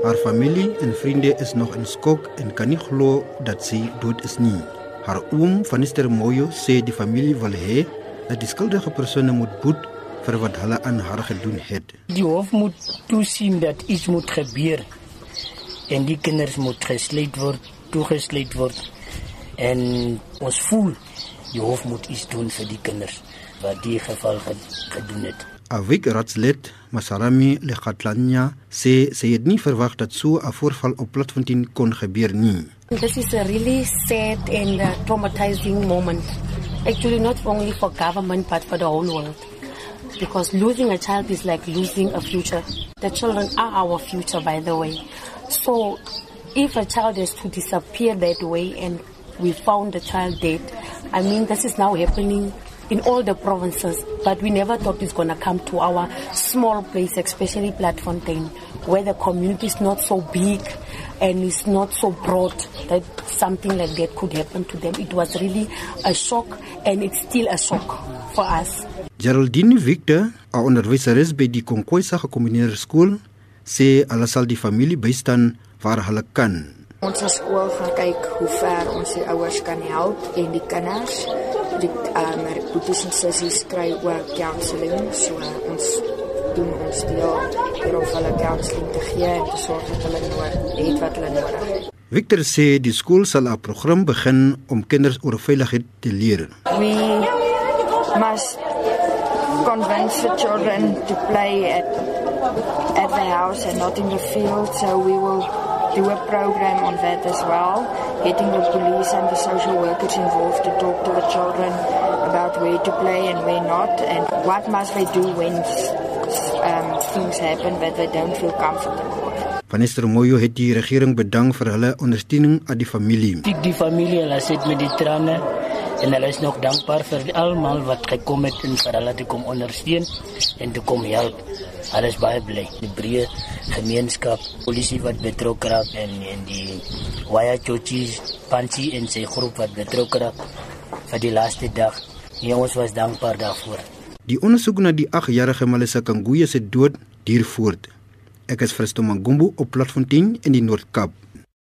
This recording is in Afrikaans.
Haar familie en vriende is nog in skok en kan nie glo dat sy dood is nie. Haar oom, Vanister Moyo, sê die familie wil hê dat die skuldige persone moet boet vir wat hulle aan haar gedoen het. Die hof moet toesien dat iets moet gebeur en die kinders moet gesluit word, toegesluit word en ons voel die hof moet iets doen vir die kinders wat die geval gedoen het. Avik Ratslet Masarami Lekhatlanya sê sy het nie verwag dat so 'n voorval op Platfontein kon gebeur nie. This is a really sad and uh, traumatizing moment. Actually not only for government but for the whole world. Because losing a child is like losing a future. The children are our future by the way. So if a child is to disappear that way and we found the child dead, I mean this is now happening in all the provinces, but we never thought it's going to come to our small place, especially Platfontein, where the community is not so big and it's not so broad that something like that could happen to them. It was really a shock, and it's still a shock for us. Geraldine Victor, 'n onderwyseres by die Konkoisa Gekombineerde Skool, sê hulle sal die familie bystaan waar hulle kan. Ons skool gaan kyk hoe ver ons die ouers kan help en die kinders die um, boeties en sissies kry ook counselling so ons doen ons deel om hulle counselling te gee en te sorg dat hulle nodig het wat hulle nodig het. Victor sê die skool sal 'n program begin om kinders oor veiligheid te leer. We must convince the children to play at at the house and not in the field so we will do a program on that as well, getting the police and the social workers involved to talk to the children about where to play and where not, and what must they do when um, things happen that they don't feel comfortable with. Minister Moyo het die regering bedank vir hulle ondersteuning aan die familie. Ek die familie, hulle sit met die trane en hulle is nog dankbaar vir almal wat gekom het en vir hulle te kom ondersteun en te kom help. Hulle is baie bly. Die breë gemeenskap, polisie wat betrokke raak en en die Waya Chochis, Panchi en sy groep wat betrokke raak vir die laaste dag. Ja, ons was dankbaar daarvoor. Die ondersoek na die 8-jarige Malisa Kanguye se dood duur voort. Ek is Christo Mangumbu op Platfontein in die Noord-Kaap.